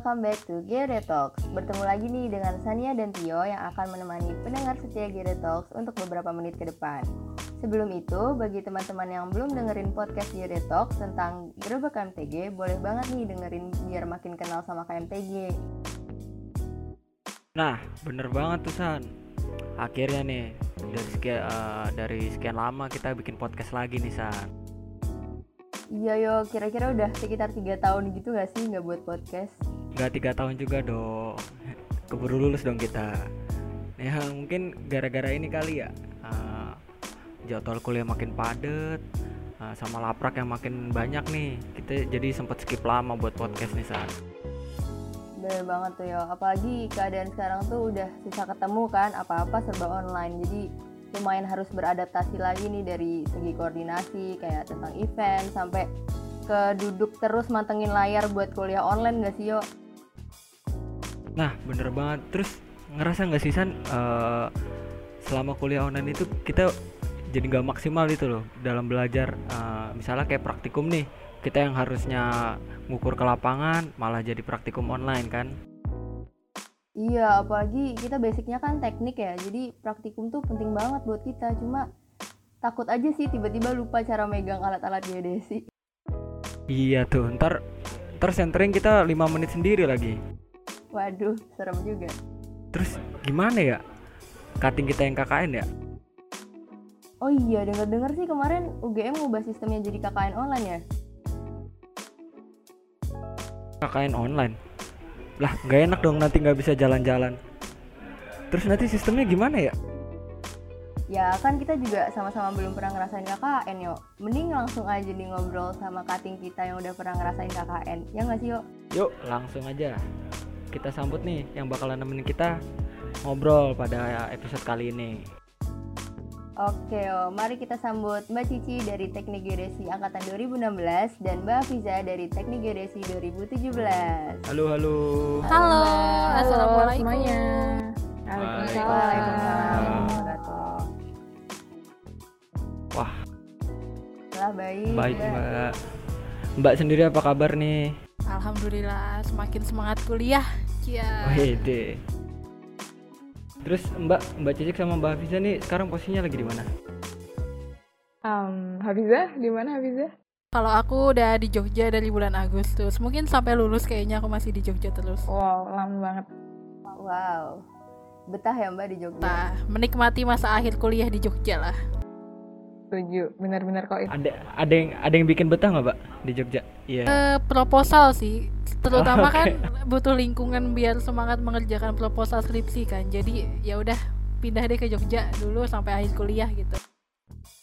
welcome back to Gere Talks. Bertemu lagi nih dengan Sania dan Tio yang akan menemani pendengar setia Gere Talks untuk beberapa menit ke depan. Sebelum itu, bagi teman-teman yang belum dengerin podcast Gere Talks tentang Gerebek KMTG, boleh banget nih dengerin biar makin kenal sama KMTG. Nah, bener banget tuh San. Akhirnya nih dari sekian uh, dari sekian lama kita bikin podcast lagi nih San. Iya yo, kira-kira udah sekitar tiga tahun gitu gak sih nggak buat podcast? Gak tiga tahun juga dong. Keburu lulus dong kita. Ya mungkin gara-gara ini kali ya. Uh, jadwal kuliah makin padet, uh, sama laprak yang makin banyak nih. Kita jadi sempat skip lama buat podcast nih saat. Bener banget tuh yo. Apalagi keadaan sekarang tuh udah susah ketemu kan, apa-apa serba online. Jadi lumayan harus beradaptasi lagi nih dari segi koordinasi kayak tentang event sampai ke duduk terus mantengin layar buat kuliah online gak sih yo? Nah bener banget terus ngerasa nggak sih San uh, selama kuliah online itu kita jadi nggak maksimal itu loh dalam belajar uh, misalnya kayak praktikum nih kita yang harusnya ngukur ke lapangan malah jadi praktikum online kan Iya, apalagi kita basicnya kan teknik ya, jadi praktikum tuh penting banget buat kita. Cuma takut aja sih tiba-tiba lupa cara megang alat-alat geodesi. Iya tuh, ntar ntar centering kita 5 menit sendiri lagi. Waduh, serem juga. Terus gimana ya? Cutting kita yang KKN ya? Oh iya, denger-denger sih kemarin UGM ngubah sistemnya jadi KKN online ya? KKN online? lah nggak enak dong nanti nggak bisa jalan-jalan terus nanti sistemnya gimana ya ya kan kita juga sama-sama belum pernah ngerasain KKN yuk mending langsung aja nih ngobrol sama cutting kita yang udah pernah ngerasain KKN ya nggak sih yuk yuk langsung aja kita sambut nih yang bakalan nemenin kita ngobrol pada episode kali ini Oke, oh, mari kita sambut Mbak Cici dari Teknik Geodesi Angkatan 2016 dan Mbak Fiza dari Teknik Geodesi 2017. Halo, halo. Halo, halo assalamualaikum semuanya. Waalaikumsalam. Wah. Lah baik. Baik Mbak. Mbak sendiri apa kabar nih? Alhamdulillah, semakin semangat kuliah. Iya. Wede. Terus Mbak Mbak Cicik sama Mbak Hafiza nih sekarang posisinya lagi di mana? Um, Hafiza, di mana Hafiza? Kalau aku udah di Jogja dari bulan Agustus, mungkin sampai lulus kayaknya aku masih di Jogja terus. Wow, lama banget. Wow, betah ya Mbak di Jogja? Nah, menikmati masa akhir kuliah di Jogja lah. Setuju, benar-benar kok itu. Ada ada yang ada yang bikin betah nggak Mbak di Jogja? Iya. Yeah. Uh, proposal sih, terutama oh, okay. kan butuh lingkungan biar semangat mengerjakan proposal skripsi kan jadi ya udah pindah deh ke Jogja dulu sampai akhir kuliah gitu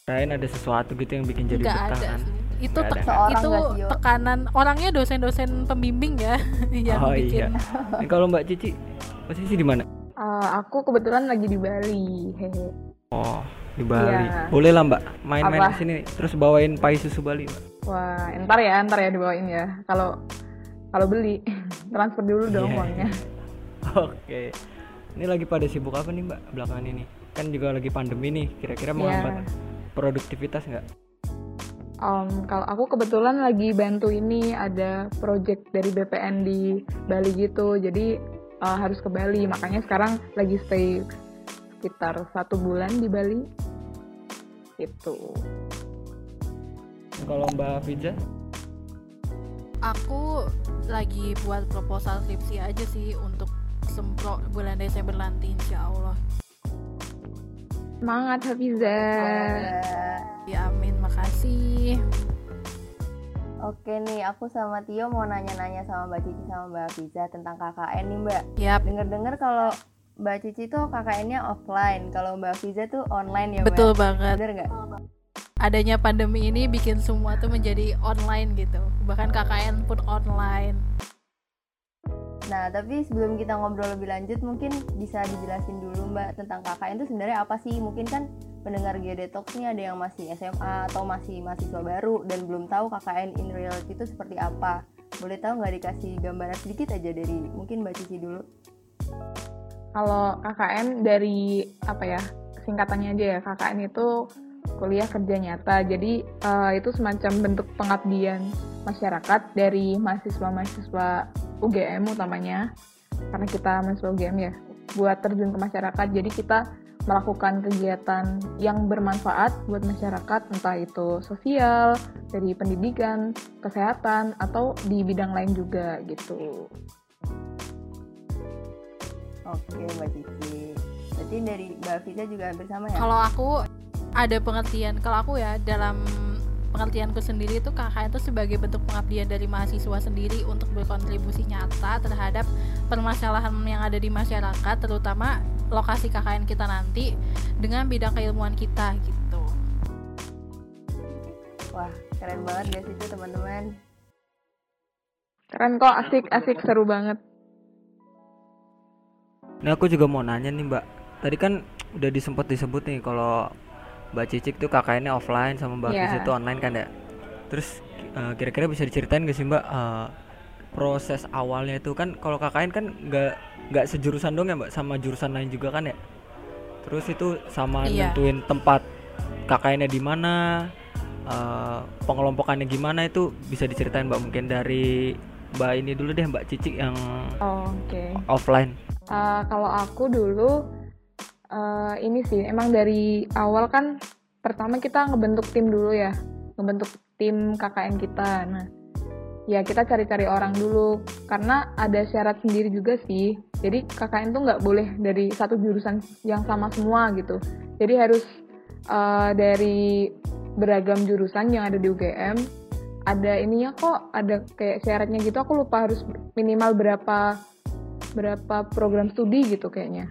Kirain ada sesuatu gitu yang bikin jadi Gak betah ada kan? itu te itu tekanan orangnya dosen-dosen pembimbing ya yang oh, bikin iya. kalau Mbak Cici posisi di mana uh, aku kebetulan lagi di Bali hehe oh di Bali. Ya. boleh lah Mbak. Main-main ke sini. Terus bawain pai susu Bali Mbak. Wah ntar ya ntar ya dibawain ya. Kalau kalau beli transfer dulu dong yeah. uangnya. Oke. Okay. ini lagi pada sibuk apa nih mbak belakangan ini? Kan juga lagi pandemi nih. Kira-kira yeah. menghambat produktivitas nggak? Um, kalau aku kebetulan lagi bantu ini ada project dari BPN di Bali gitu. Jadi uh, harus ke Bali. Makanya sekarang lagi stay sekitar satu bulan di Bali. Itu kalau Mbak Fija? Aku lagi buat proposal skripsi aja sih untuk sempro bulan Desember nanti insya Allah. Semangat Hafiza ya amin. Makasih. Oke nih, aku sama Tio mau nanya-nanya sama Mbak Cici sama Mbak Fiza tentang KKN nih Mbak. Yap. Dengar-dengar kalau Mbak Cici tuh KKN-nya offline, kalau Mbak Fiza tuh online ya Mbak. Betul banget. Bener nggak? adanya pandemi ini bikin semua tuh menjadi online gitu bahkan KKN pun online Nah, tapi sebelum kita ngobrol lebih lanjut, mungkin bisa dijelasin dulu Mbak tentang KKN itu sebenarnya apa sih? Mungkin kan pendengar Geodetox ini ada yang masih SMA atau masih mahasiswa baru dan belum tahu KKN in reality itu seperti apa. Boleh tahu nggak dikasih gambaran sedikit aja dari mungkin Mbak Cici dulu? Kalau KKN dari apa ya? Singkatannya aja ya, KKN itu kuliah kerja nyata. Jadi uh, itu semacam bentuk pengabdian masyarakat dari mahasiswa-mahasiswa UGM utamanya karena kita mahasiswa UGM ya buat terjun ke masyarakat jadi kita melakukan kegiatan yang bermanfaat buat masyarakat entah itu sosial dari pendidikan kesehatan atau di bidang lain juga gitu oke mbak Cici. Berarti dari mbak Vita juga hampir sama ya? Kalau aku ada pengertian, kalau aku ya dalam pengertianku sendiri itu KKN itu sebagai bentuk pengabdian dari mahasiswa sendiri untuk berkontribusi nyata terhadap permasalahan yang ada di masyarakat, terutama lokasi KKN kita nanti dengan bidang keilmuan kita gitu. wah keren banget guys itu teman-teman. Keren kok asik asik seru banget Nah aku juga mau nanya nih mbak. Tadi kan udah disempet disebut nih kalau Mbak Cicik tuh kakaknya offline sama Mbak. Fis itu online kan ya Terus eh, kira-kira bisa diceritain gak sih mbak eh, Proses awalnya itu? Kan kalau KKN kan nggak nggak sejurusan dong ya mbak? Sama jurusan lain juga kan ya Terus itu sama Iya. nentuin tempat KKN-nya di mana eh, pengelompokannya gimana itu bisa diceritain mbak? Mungkin dari Mbak ini dulu deh Mbak Cicik yang oh, oke. offline Uh, kalau aku dulu uh, ini sih emang dari awal kan pertama kita ngebentuk tim dulu ya ngebentuk tim KKN kita. Nah ya kita cari-cari orang dulu karena ada syarat sendiri juga sih. Jadi KKN tuh nggak boleh dari satu jurusan yang sama semua gitu. Jadi harus uh, dari beragam jurusan yang ada di UGM ada ininya kok ada kayak syaratnya gitu. Aku lupa harus minimal berapa berapa program studi gitu kayaknya.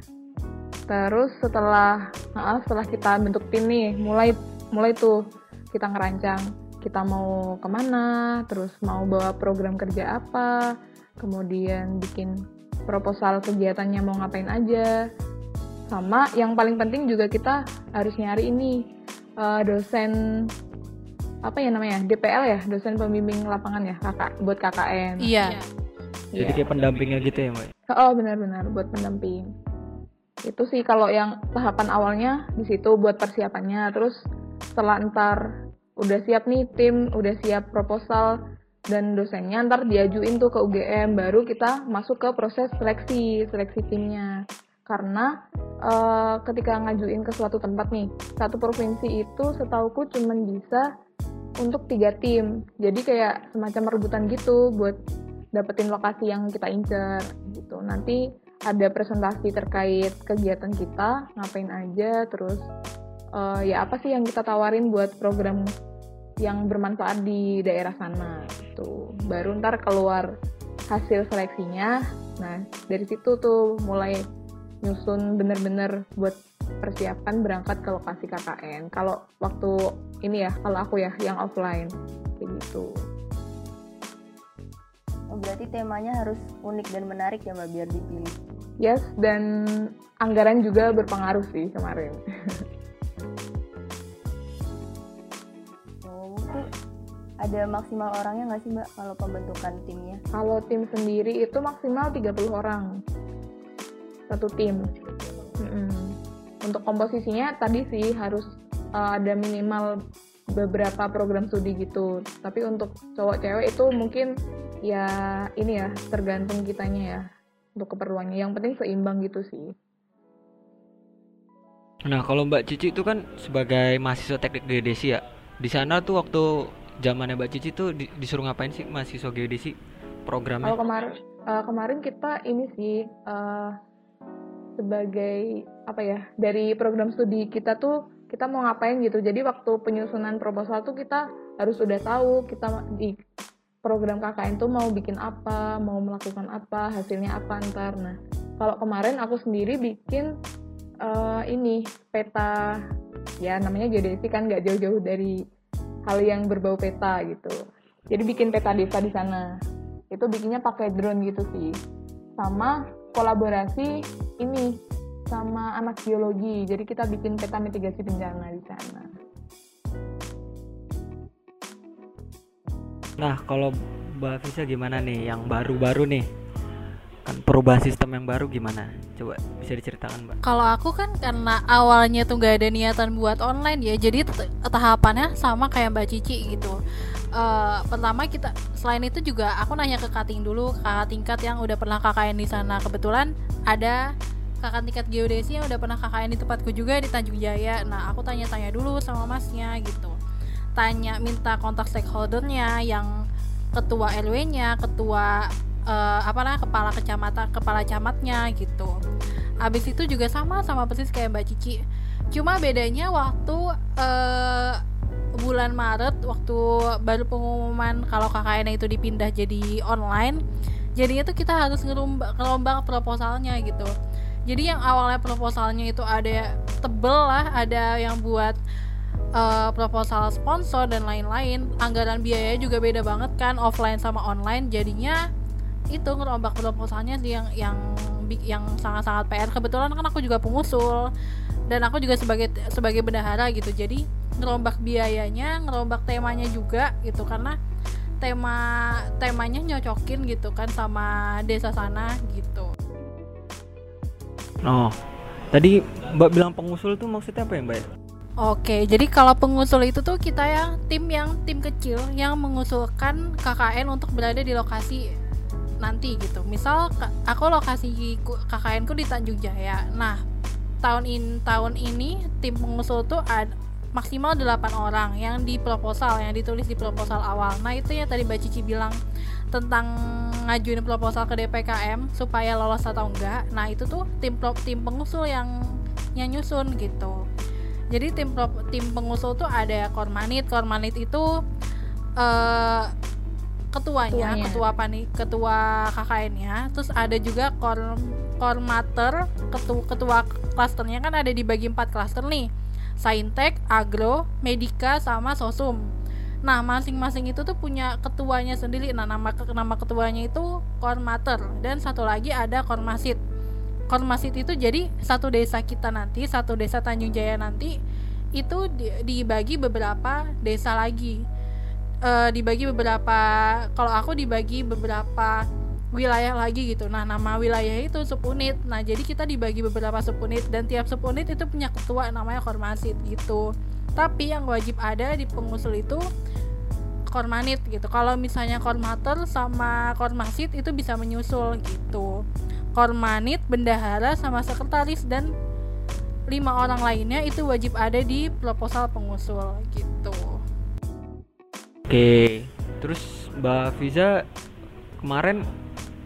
Terus setelah ah, setelah kita bentuk tim nih, mulai mulai tuh kita ngerancang kita mau ke mana, terus mau bawa program kerja apa, kemudian bikin proposal kegiatannya mau ngapain aja. Sama yang paling penting juga kita harus nyari ini eh, dosen apa ya namanya DPL ya dosen pembimbing lapangan ya kakak buat KKN. Iya. Jadi Iya. kayak pendampingnya gitu ya mbak Oh benar-benar buat pendamping. Itu sih kalau yang tahapan awalnya di situ buat persiapannya. Terus setelah ntar udah siap nih tim, udah siap proposal dan dosennya ntar diajuin tuh ke UGM baru kita masuk ke proses seleksi seleksi timnya. Karena eh, ketika ngajuin ke suatu tempat nih satu provinsi itu setauku cuman bisa untuk tiga tim. Jadi kayak semacam rebutan gitu buat dapetin lokasi yang kita incer gitu. Nanti ada presentasi terkait kegiatan kita, ngapain aja, terus eh, ya apa sih yang kita tawarin buat program yang bermanfaat di daerah sana gitu. Baru ntar keluar hasil seleksinya. Nah, dari situ tuh mulai nyusun bener-bener buat persiapan berangkat ke lokasi KKN. Kalau waktu ini ya, kalau aku ya yang offline kayak gitu. Berarti temanya harus unik dan menarik ya mbak biar dipilih Yes, dan anggaran juga berpengaruh sih kemarin. oh itu ada maksimal orangnya nggak sih mbak kalau pembentukan timnya Kalau tim sendiri itu maksimal 30 orang. Satu tim. Mm-mm. Untuk komposisinya tadi sih harus uh, ada minimal beberapa program studi gitu. Tapi untuk cowok cewek itu mungkin ya ini ya tergantung kitanya ya untuk keperluannya. Yang penting seimbang gitu sih. Nah kalau Mbak Cici itu kan sebagai mahasiswa teknik geodesi ya Di sana tuh waktu zamannya Mbak Cici tuh di- disuruh ngapain sih mahasiswa geodesi programnya? Kalau kemarin eh, kemarin kita ini sih eh, sebagai apa ya dari program studi kita tuh kita mau ngapain gitu. Jadi waktu penyusunan proposal tuh kita harus udah tahu kita di program KKN tuh mau bikin apa, mau melakukan apa, hasilnya apa ntar. Nah kalau kemarin aku sendiri bikin eh, ini peta ya namanya geodesi kan nggak jauh-jauh dari hal yang berbau peta gitu. Jadi bikin peta desa di sana itu bikinnya pakai drone gitu sih sama kolaborasi ini sama anak biologi jadi kita bikin peta mitigasi bencana di sana Nah kalau Mbak Fisa gimana nih yang baru-baru nih kan perubahan sistem yang baru gimana? Coba bisa diceritakan Mbak. Kalau aku kan karena awalnya tuh gak ada niatan buat online ya, jadi tahapannya sama kayak Mbak Cici gitu. uh, pertama kita selain itu juga aku nanya ke kating dulu kakak tingkat yang udah pernah KKN di sana kebetulan ada kakak tingkat geodesi yang udah pernah KKN di tempatku juga di Tanjung Jaya. Nah aku tanya-tanya dulu sama masnya gitu. Tanya minta kontak stakeholdernya yang ketua RW-nya ketua uh, apa lah kepala kecamatan kepala camatnya gitu. Abis itu juga sama sama persis kayak Mbak Cici. Cuma bedanya waktu uh, bulan Maret waktu baru pengumuman kalau KKN itu dipindah jadi online jadinya tuh kita harus ngerombak proposalnya gitu jadi yang awalnya proposalnya itu ada tebel lah ada yang buat uh, proposal sponsor dan lain-lain. Anggaran biayanya juga beda banget kan offline sama online. Jadinya itu ngerombak proposalnya sih yang yang yang sangat-sangat PR kebetulan kan aku juga pengusul dan aku juga sebagai sebagai bendahara gitu. Jadi ngerombak biayanya ngerombak temanya juga gitu. Karena tema temanya nyocokin gitu kan sama desa sana gitu oh tadi mbak bilang pengusul tuh maksudnya apa ya mbak Oke, jadi kalau pengusul itu tuh kita ya tim yang tim kecil yang mengusulkan KKN untuk berada di lokasi nanti gitu. Misal aku lokasi KKN ku di Tanjung Jaya. Nah, tahun in tahun ini tim pengusul tuh ada maksimal 8 orang yang di proposal yang ditulis di proposal awal nah itu yang tadi Mbak Cici bilang tentang ngajuin proposal ke DPKM supaya lolos atau enggak. Nah itu tuh tim tim pengusul yang yang nyusun gitu. Jadi tim tim pengusul tuh ada kormanit. Kormanit itu uh, ketuanya, ketuanya. ketua panik ketua KKN-nya terus ada juga kor kormater ketua ketua klasternya kan ada dibagi empat klaster nih. Saintek, Agro, Medika, sama Sosum. Nah, masing-masing itu tuh punya ketuanya sendiri. Nah, nama nama ketuanya itu Kormater dan satu lagi ada Kormasit. Kormasit itu jadi satu desa kita nanti, satu desa Tanjung Jaya nanti itu dibagi beberapa desa lagi. E, dibagi beberapa kalau aku dibagi beberapa wilayah lagi gitu. Nah, nama wilayah itu subunit. Nah, jadi kita dibagi beberapa subunit dan tiap subunit itu punya ketua namanya kormasit gitu. Tapi yang wajib ada di pengusul itu kormanit gitu. Kalau misalnya kormater sama kormasit itu bisa menyusul gitu. Kormanit, bendahara sama sekretaris dan lima orang lainnya itu wajib ada di proposal pengusul gitu. Oke, terus Mbak Fiza kemarin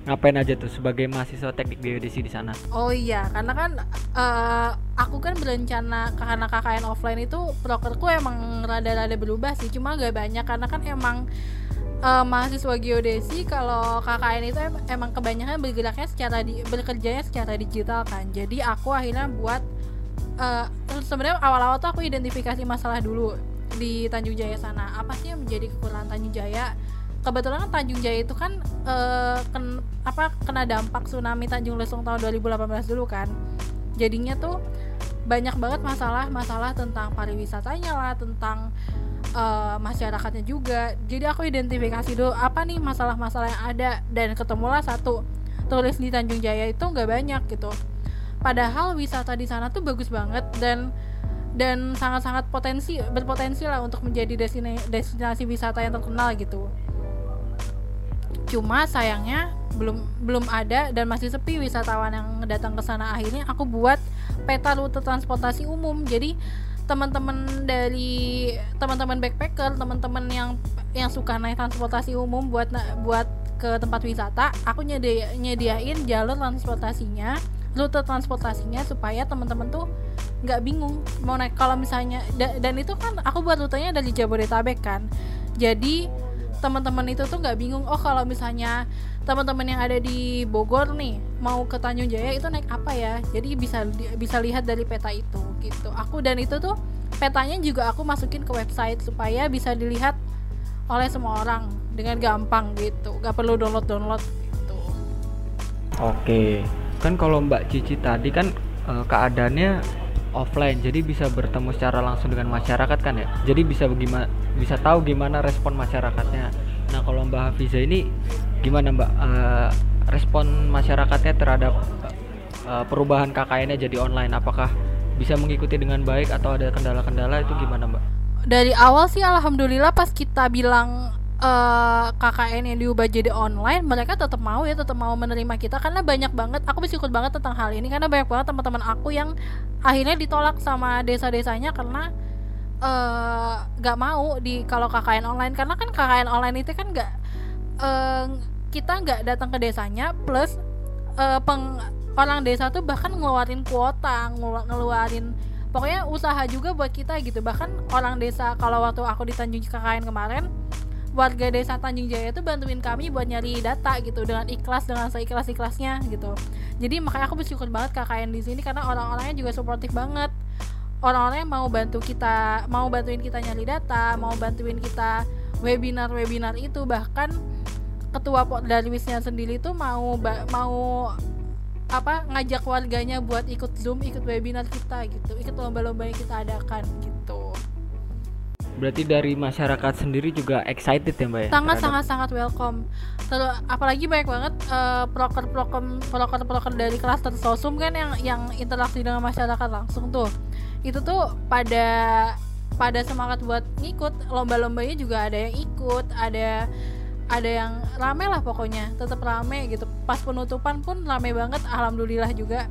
ngapain aja tuh sebagai mahasiswa teknik geodesi di sana? Oh iya, karena kan uh, aku kan berencana karena KKN offline itu prokerku emang rada-rada berubah sih, cuma gak banyak karena kan emang uh, mahasiswa geodesi kalau KKN itu em emang kebanyakan bergeraknya secara di bekerjanya secara digital kan. Jadi aku akhirnya buat uh, sebenarnya awal-awal tuh aku identifikasi masalah dulu di Tanjung Jaya sana. Apa sih yang menjadi kekurangan Tanjung Jaya? Kebetulan Tanjung Jaya itu kan uh, ken, apa kena dampak tsunami Tanjung Lesung tahun 2018 dulu kan. Jadinya tuh banyak banget masalah-masalah tentang pariwisatanya lah tentang uh, masyarakatnya juga. Jadi aku identifikasi dulu apa nih masalah-masalah yang ada? Dan ketemulah satu turis di Tanjung Jaya itu nggak banyak gitu. Padahal wisata di sana tuh bagus banget dan dan sangat-sangat potensi berpotensi lah untuk menjadi destinasi, destinasi wisata yang terkenal gitu cuma sayangnya belum belum ada dan masih sepi wisatawan yang datang ke sana. Akhirnya aku buat peta rute transportasi umum. Jadi teman-teman dari teman-teman backpacker teman-teman yang yang suka naik transportasi umum buat buat ke tempat wisata aku nyedia, nyediain jalur transportasinya rute transportasinya supaya teman-teman tuh nggak bingung mau naik. Kalau misalnya da, dan itu kan aku buat rutenya dari Jabodetabek kan. Jadi teman-teman itu tuh nggak bingung oh kalau misalnya teman-teman yang ada di Bogor nih mau ke Tanjung Jaya itu naik apa ya? Jadi bisa bisa lihat dari peta itu gitu. Aku dan itu tuh petanya juga aku masukin ke website supaya bisa dilihat oleh semua orang dengan gampang gitu. Nggak perlu download download gitu. Oke. Kan kalau Mbak Cici tadi kan uh, keadaannya offline. Jadi bisa bertemu secara langsung dengan masyarakat kan ya? Jadi bisa bagaimana bisa tahu gimana respon masyarakatnya. Nah kalau Mbak Hafiza ini gimana Mbak? Uh, respon masyarakatnya terhadap uh, perubahan KKN-nya jadi online apakah bisa mengikuti dengan baik atau ada kendala-kendala? Itu gimana Mbak? dari awal sih alhamdulillah pas kita bilang uh, eh, KKN yang diubah jadi online mereka tetap mau ya tetap mau menerima kita. Karena banyak banget aku bersyukur banget tentang hal ini. Karena banyak banget teman-teman aku yang akhirnya ditolak sama desa-desanya karena uh, gak mau di kalau KKN online. Karena kan KKN online itu kan gak uh, kita nggak datang ke desanya plus uh, peng orang desa tuh bahkan ngeluarin kuota ngeluarin pokoknya usaha juga buat kita gitu. Bahkan orang desa kalau waktu aku di Tanjung KKN kemarin warga desa Tanjung Jaya itu bantuin kami buat nyari data gitu dengan ikhlas dengan seikhlas ikhlasnya gitu. Jadi makanya aku bersyukur banget KKN di sini karena orang-orangnya juga suportif banget. Orang-orang yang mau bantu kita mau bantuin kita nyari data mau bantuin kita webinar-webinar itu bahkan ketua Darwisnya sendiri tuh mau mau apa ngajak warganya buat ikut zoom ikut webinar kita gitu ikut lomba-lomba yang kita adakan gitu Berarti dari masyarakat sendiri juga excited ya mbak ya? Sangat terhadap... sangat sangat welcome. Terus apalagi banyak banget uh, proker proker proker proker dari kelas sosum kan yang yang interaksi dengan masyarakat langsung tuh. Itu tuh pada pada semangat buat ngikut lomba-lombanya juga ada yang ikut, ada ada yang rame lah pokoknya tetap rame gitu pas penutupan pun rame banget alhamdulillah juga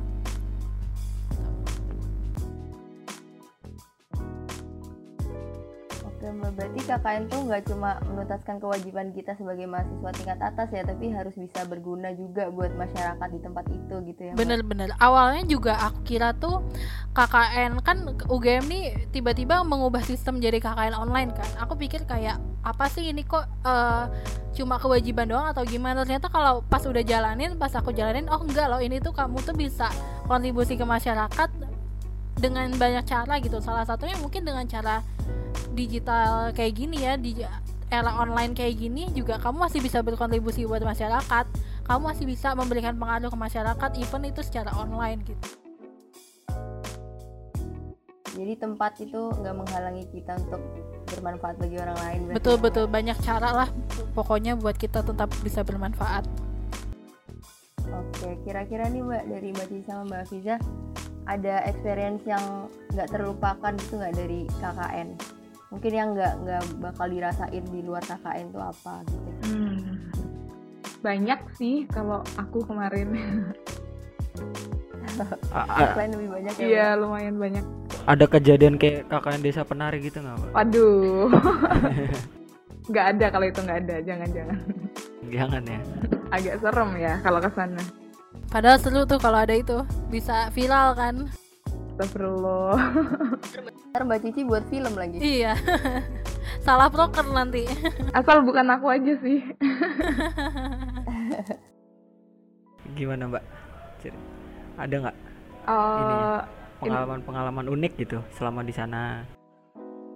berarti KKN tuh nggak cuma menuntaskan kewajiban kita sebagai mahasiswa tingkat atas ya tapi harus bisa berguna juga buat masyarakat di tempat itu gitu ya bener-bener awalnya juga aku kira tuh KKN kan UGM nih tiba-tiba mengubah sistem jadi KKN online kan. Aku pikir kayak apa sih ini kok uh, cuma kewajiban doang atau gimana? Ternyata kalau pas udah jalanin pas aku jalanin oh enggak loh ini tuh kamu tuh bisa kontribusi ke masyarakat dengan banyak cara gitu. Salah satunya mungkin dengan cara digital kayak gini ya di era online kayak gini juga kamu masih bisa berkontribusi buat masyarakat. Kamu masih bisa memberikan pengaruh ke masyarakat even itu secara online gitu. Jadi tempat itu nggak menghalangi kita untuk bermanfaat bagi orang lain betul ya. betul. Banyak cara lah pokoknya buat kita tetap bisa bermanfaat oke kira-kira nih mbak dari mbak Cici sama mbak Fiza ada experience yang nggak terlupakan gitu nggak dari KKN mungkin yang nggak nggak bakal dirasain di luar KKN itu apa gitu? Hmm. banyak sih kalau aku kemarin. Selain lebih banyak ya iya lumayan banyak. Ada kejadian kayak KKN desa penari gitu nggak? Waduh. Nggak ada kalau itu nggak ada jangan jangan ya. Agak serem ya kalau ke sana padahal seru tuh kalau ada itu. Bisa viral kan? Astagfirullah. Ntar Mbak Cici buat film lagi. Iya. Salah broker nanti. Asal bukan aku aja sih. Gimana Mbak? Ada nggak? Uh, pengalaman-pengalaman unik gitu selama di sana?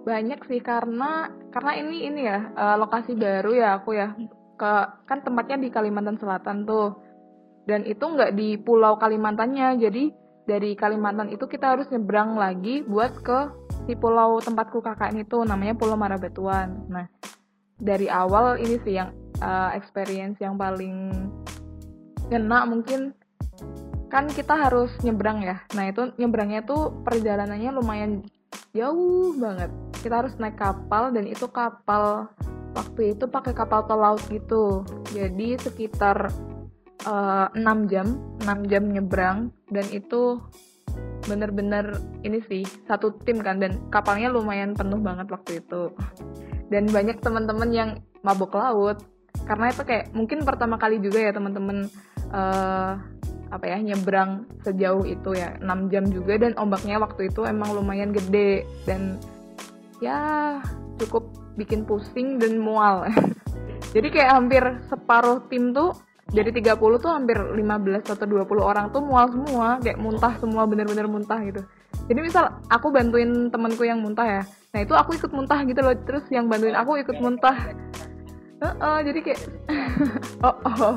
Banyak sih karena karena ini ini ya uh, lokasi baru ya aku ya ke kan tempatnya di Kalimantan Selatan tuh dan itu nggak di Pulau Kalimantannya jadi dari Kalimantan itu kita harus nyebrang lagi buat ke si pulau tempatku kakak itu namanya Pulau Marabatuan. Nah, dari awal ini sih yang uh, experience yang paling kena mungkin kan kita harus nyebrang ya. Nah, itu nyebrangnya tuh perjalanannya lumayan jauh banget. Kita harus naik kapal dan itu kapal waktu itu pakai kapal tol laut gitu. Jadi sekitar uh, eh, 6 jam 6 jam nyebrang dan itu bener-bener ini sih satu tim kan dan kapalnya lumayan penuh banget waktu itu dan banyak teman-teman yang mabuk laut karena itu kayak mungkin pertama kali juga ya teman-teman uh, apa ya nyebrang sejauh itu ya 6 jam juga dan ombaknya waktu itu emang lumayan gede dan ya cukup bikin pusing dan mual. Jadi kayak hampir separuh tim tuh dari 30 tuh hampir 15 atau 20 orang tuh mual semua kayak muntah semua bener-bener muntah gitu. Jadi misal aku bantuin temanku yang muntah ya nah itu aku ikut muntah gitu loh terus yang bantuin aku ikut muntah. Uh, uh, jadi kayak oh oh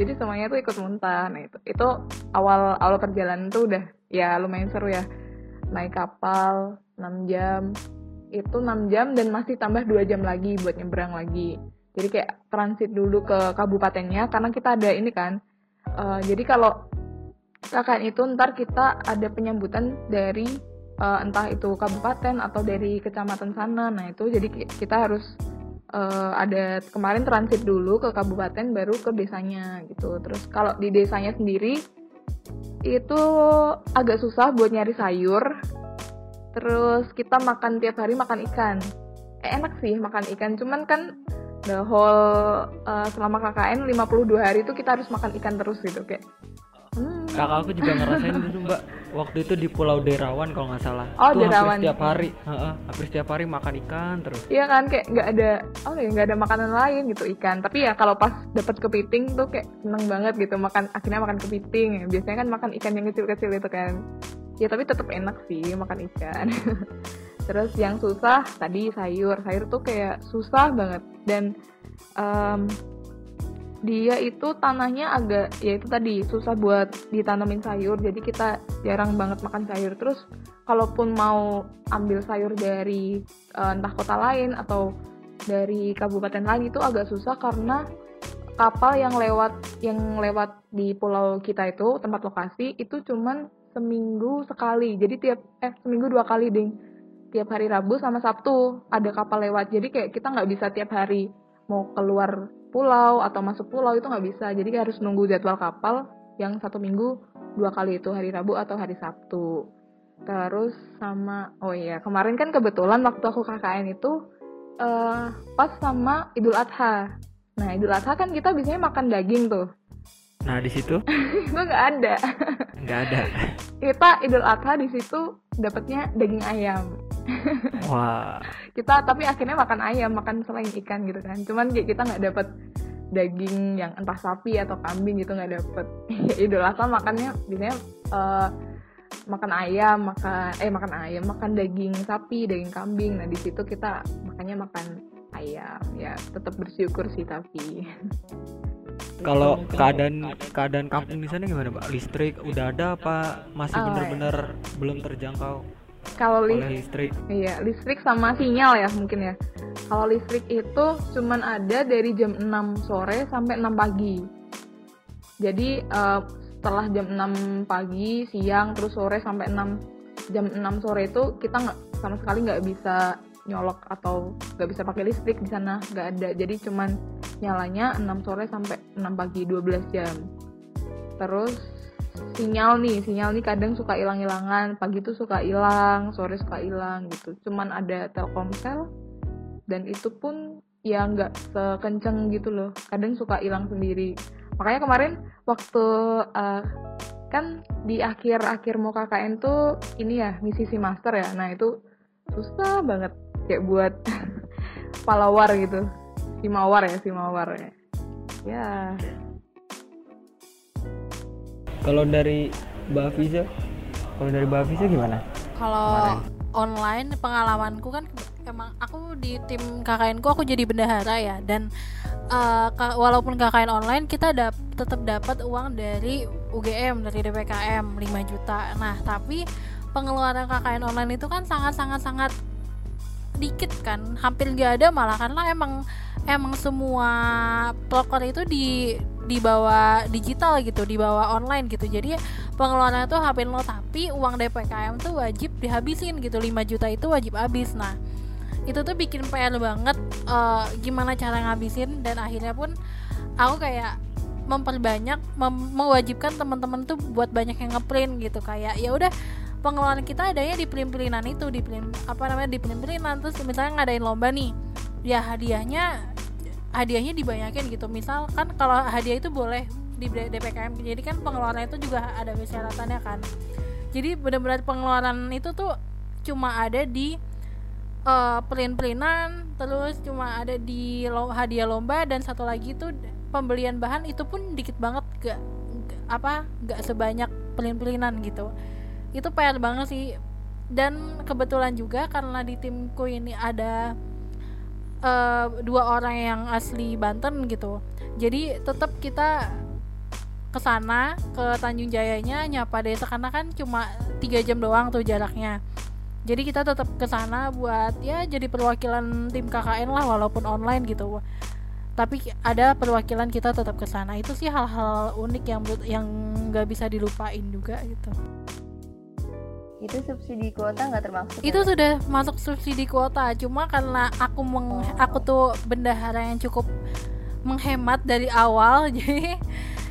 jadi semuanya tuh ikut muntah nah itu itu awal awal perjalanan tuh udah ya lumayan seru ya. Naik kapal 6 jam itu 6 jam dan masih tambah 2 jam lagi buat nyebrang lagi. Jadi kayak transit dulu ke kabupatennya karena kita ada ini kan uh, jadi kalau KKN itu ntar kita ada penyambutan dari uh, entah itu kabupaten atau dari kecamatan sana. Nah itu jadi kita harus uh, ada kemarin transit dulu ke kabupaten baru ke desanya gitu. Terus kalau di desanya sendiri itu agak susah buat nyari sayur terus kita makan tiap hari makan ikan. Eh, enak sih makan ikan. Cuman kan the whole uh, selama KKN 52 hari itu kita harus makan ikan terus gitu kayak hmm. kakak aku juga ngerasain dulu mbak. Waktu itu di Pulau Derawan kalau nggak salah. Oh itu Derawan. hampir setiap hari. Uh, hampir setiap hari makan ikan terus. Iya kan kayak nggak ada oh ya nggak ada makanan lain gitu ikan. Tapi ya kalau pas dapat kepiting tuh kayak seneng banget gitu makan akhirnya makan kepiting. Ya. biasanya kan makan ikan yang kecil-kecil itu kan ya tapi tetap enak sih makan ikan. Terus yang susah tadi sayur. Sayur tuh kayak susah banget. Dan um, dia itu tanahnya agak ya itu tadi susah buat ditanamin sayur. Jadi kita jarang banget makan sayur. Terus kalaupun mau ambil sayur dari uh, entah kota lain atau dari kabupaten lain itu agak susah karena kapal yang lewat yang lewat di pulau kita itu tempat lokasi itu cuman seminggu sekali. Jadi tiap eh seminggu dua kali ding. Tiap hari Rabu sama Sabtu ada kapal lewat. Jadi kayak kita nggak bisa tiap hari mau keluar pulau atau masuk pulau itu nggak bisa. Jadi harus nunggu jadwal kapal yang satu minggu dua kali itu hari Rabu atau hari Sabtu. Terus sama oh iya kemarin kan kebetulan waktu aku KKN itu uh, pas sama Idul Adha. Nah Idul Adha kan kita biasanya makan daging tuh nah di situ itu nggak ada nggak ada kita Idul Adha di situ dapatnya daging ayam Wah. kita tapi akhirnya makan ayam, makan selain ikan gitu kan. Cuman kayak kita nggak dapet daging yang entah sapi atau kambing gitu nggak dapet. Idul Adha makannya biasanya uh, makan ayam, makan eh makan ayam, makan daging sapi, daging kambing. Nah di situ kita makannya makan ayam. Ya tetap bersyukur sih tapi. Kalau keadaan keadaan kampung di sana gimana pak? Listrik udah ada apa masih oh, bener-bener ya. belum terjangkau? kalau listrik iya listrik sama sinyal ya mungkin ya kalau listrik itu cuman ada dari jam 6 sore sampai 6 pagi jadi uh, setelah jam 6 pagi siang terus sore sampai 6 jam 6 sore itu kita nggak sama sekali nggak bisa nyolok atau nggak bisa pakai listrik di sana nggak ada jadi cuman nyalanya 6 sore sampai 6 pagi 12 jam. Terus sinyal nih sinyal nih kadang suka hilang-hilangan pagi tuh suka hilang sore suka hilang gitu. Cuman ada telkomsel dan itu pun ya nggak sekenceng gitu loh. Kadang suka hilang sendiri. Makanya kemarin waktu uh, kan di akhir-akhir mau KKN tuh ini ya misi si master ya. Nah itu susah banget kayak buat palawar gitu si mawar ya si mawar ya. Ya. Kalau dari Mbak Afiza, kalau dari Mbak Afiza gimana? Kalau online pengalamanku kan emang aku di tim KKN ku aku jadi bendahara ya. Dan uh, walaupun KKN online kita dap tetap dapat uang dari UGM dari DPKM 5 juta. Nah, tapi pengeluaran KKN online itu kan sangat sangat sangat dikit kan, hampir nggak ada malah karena emang emang semua proker itu di dibawa digital gitu dibawa online gitu. Jadi pengeluaran tuh HP lo tapi uang DPKM tuh wajib dihabisin gitu. 5 juta itu wajib habis. Nah itu tuh bikin PR banget uh, gimana cara ngabisin. Dan akhirnya pun aku kayak memperbanyak mem mewajibkan teman-teman tuh buat banyak yang ngeprint gitu. Kayak ya udah pengeluaran kita adanya di print-printan itu di print apa namanya di print-printan. Terus misalnya ngadain lomba nih ya hadiahnya hadiahnya dibanyakin gitu. Misal kan kalau hadiah itu boleh di DPKM jadi kan pengeluaran itu juga ada persyaratannya kan. Jadi benar-benar pengeluaran itu tuh cuma ada di uh, pelin-pelinan terus cuma ada di lo, hadiah lomba dan satu lagi tuh pembelian bahan itu pun dikit banget gak, gak apa gak sebanyak pelin-pelinan gitu. Itu PR banget sih. Dan kebetulan juga karena di timku ini ada uh, dua orang yang asli Banten gitu. Jadi tetap kita ke sana ke Tanjung Jayanya nyapa desa karena kan cuma tiga jam doang tuh jaraknya. Jadi kita tetap ke sana buat ya jadi perwakilan tim KKN lah walaupun online gitu. Tapi ada perwakilan kita tetap ke sana itu sih hal-hal unik yang yang nggak bisa dilupain juga gitu itu subsidi kuota nggak termasuk itu ya? sudah masuk subsidi kuota cuma karena aku meng Oh. aku tuh bendahara yang cukup menghemat dari awal jadi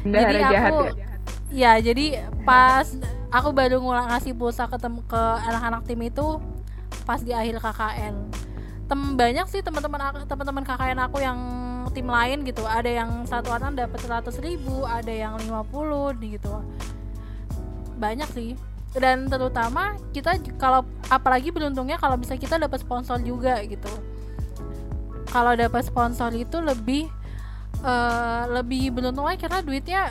Bendahara Jadi jahat aku- ya. ya jadi pas aku baru ngulang ngasih pulsa ke tem ke anak-anak tim itu pas di akhir KKN tem banyak sih teman-teman teman-teman KKN aku yang tim lain gitu ada yang satu orang dapat 100 ribu ada yang 50 gitu banyak sih dan terutama kita kalau apalagi beruntungnya kalau bisa kita dapat sponsor juga gitu. Kalau dapat sponsor itu lebih eh, lebih beruntung lagi karena duitnya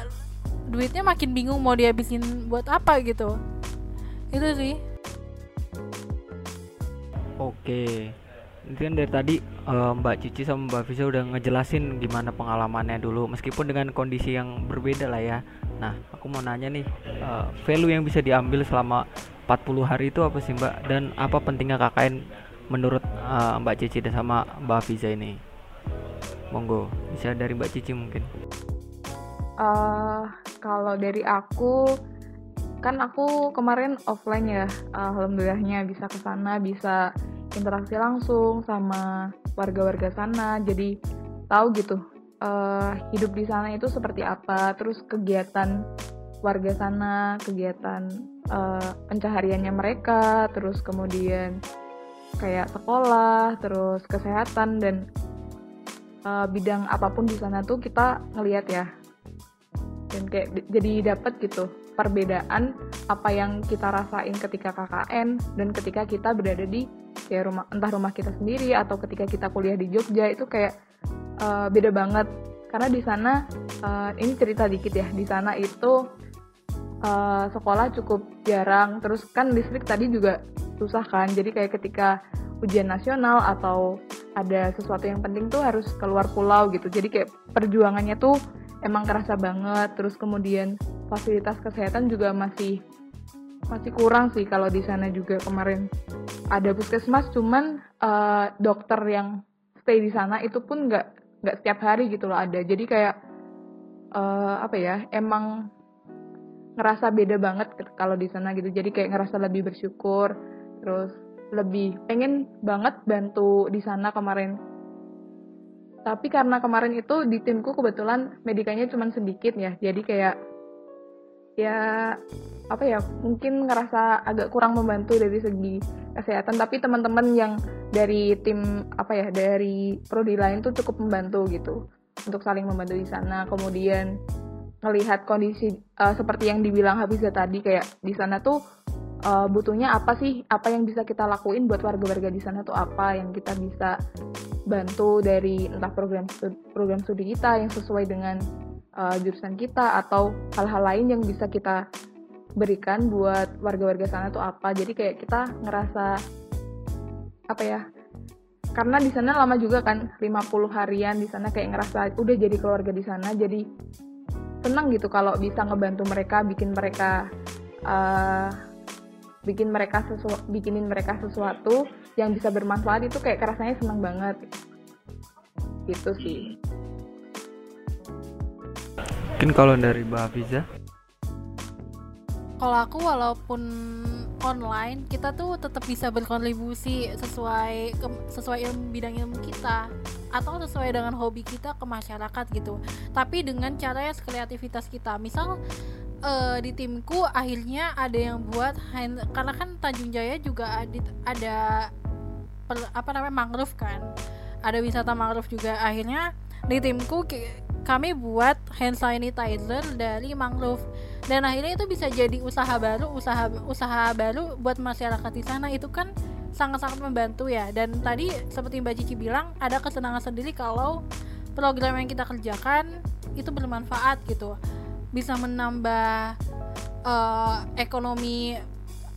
duitnya makin bingung mau dihabisin buat apa gitu. Itu sih. Oke. Ini kan dari tadi eh, Mbak Cici sama Mbak Visa udah ngejelasin gimana pengalamannya dulu meskipun dengan kondisi yang berbeda lah ya. Nah, aku mau nanya nih, eh, value yang bisa diambil selama 40 hari itu apa sih Mbak dan apa pentingnya KKN menurut eh, Mbak Cici dan sama Mbak Visa ini? Monggo, bisa dari Mbak Cici mungkin. Eh, kalau dari aku kan aku kemarin offline ya alhamdulillahnya bisa ke sana bisa interaksi langsung sama warga-warga sana. Jadi tahu gitu eh, hidup di sana itu seperti apa terus kegiatan warga sana kegiatan eh, pencahariannya mereka terus kemudian kayak sekolah terus kesehatan dan eh, bidang apa pun di sana tuh kita ngelihat ya. Dan kayak di- jadi dapat gitu perbedaan apa yang kita rasain ketika KKN dan ketika kita berada di kayak rumah entah rumah kita sendiri atau ketika kita kuliah di Jogja itu kayak eh, beda banget. Karena di sana eh, ini cerita dikit ya di sana itu eh, sekolah cukup jarang. Terus kan listrik tadi juga susah kan jadi kayak ketika ujian nasional atau ada sesuatu yang penting tuh harus keluar pulau gitu. Jadi kayak perjuangannya tuh emang kerasa banget. Terus kemudian fasilitas kesehatan juga masih masih kurang sih kalau di sana juga. Kemarin ada puskesmas cuman eh, dokter yang stay di sana itu pun nggak nggak setiap hari gitu loh ada. Jadi kayak eh, apa ya emang ngerasa beda banget kalau di sana gitu. Jadi kayak ngerasa lebih bersyukur terus lebih pengen banget bantu di sana kemarin tapi karena kemarin itu di timku kebetulan medikanya cuma sedikit ya. Jadi kayak ya apa ya mungkin ngerasa agak kurang membantu dari segi kesehatan. Tapi teman-teman yang dari tim apa ya dari prodi lain tuh cukup membantu gitu. Untuk saling membantu di sana. Kemudian ngelihat kondisi eh, seperti yang dibilang Hafiza tadi kayak di sana tuh eh, butuhnya apa sih? Apa yang bisa kita lakuin buat warga-warga di sana tuh apa yang kita bisa bantu dari entah program studi, program studi kita yang sesuai dengan uh, jurusan kita atau hal-hal lain yang bisa kita berikan buat warga-warga sana tuh apa. Jadi kayak kita ngerasa apa ya karena di sana lama juga kan 50 harian di sana kayak ngerasa udah jadi keluarga di sana. Jadi senang gitu kalau bisa ngebantu mereka bikin mereka uh, bikin mereka sesu bikinin mereka sesuatu yang bisa bermanfaat itu kayak rasanya senang banget. Gitu sih. Mungkin kalau dari Mbak Hafiza? Kalau aku walaupun online kita tuh tetap bisa berkontribusi sesuai ke- sesuai ilmu bidang ilmu kita atau sesuai dengan hobi kita ke masyarakat gitu. Tapi dengan cara yang kreativitas kita. Misal eh, di timku akhirnya ada yang buat hand, karena kan Tanjung Jaya juga ada, ada per- apa namanya mangrove kan. Ada wisata mangrove juga. Akhirnya di timku kami buat hand sanitizer dari mangrove. Dan akhirnya itu bisa jadi usaha baru usaha usaha baru buat masyarakat di sana. Itu kan sangat-sangat membantu ya. Dan tadi seperti Mbak Cici bilang ada kesenangan sendiri kalau program yang kita kerjakan itu bermanfaat gitu. Bisa menambah eh, ekonomi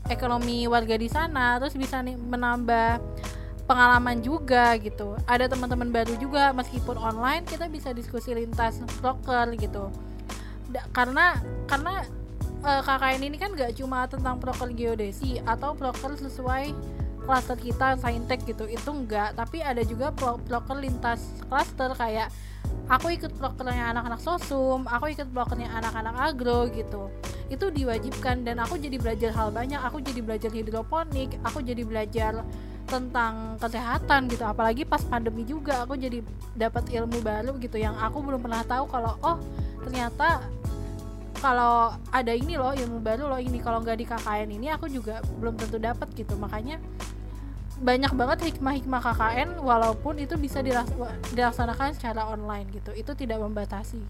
ekonomi warga di sana. Terus bisa menambah pengalaman juga gitu. Ada teman-teman baru juga meskipun online kita bisa diskusi lintas broker gitu. Da- karena karena eh, KKN ini kan gak cuma tentang proker geodesi atau proker sesuai klaster kita saintek gitu. Itu enggak tapi ada juga proker lintas klaster kayak aku ikut prokernya anak-anak sosum aku ikut prokernya anak-anak agro gitu. Itu diwajibkan dan aku jadi belajar hal banyak. Aku jadi belajar hidroponik aku jadi belajar tentang kesehatan gitu. Apalagi pas pandemi juga aku jadi dapat ilmu baru gitu yang aku belum pernah tahu kalau oh ternyata kalau ada ini loh ilmu baru loh ini. Kalau nggak di KKN ini aku juga belum tentu dapat gitu. Makanya banyak banget hikmah-hikmah KKN walaupun itu bisa dilaksanakan secara online gitu. Itu tidak membatasi.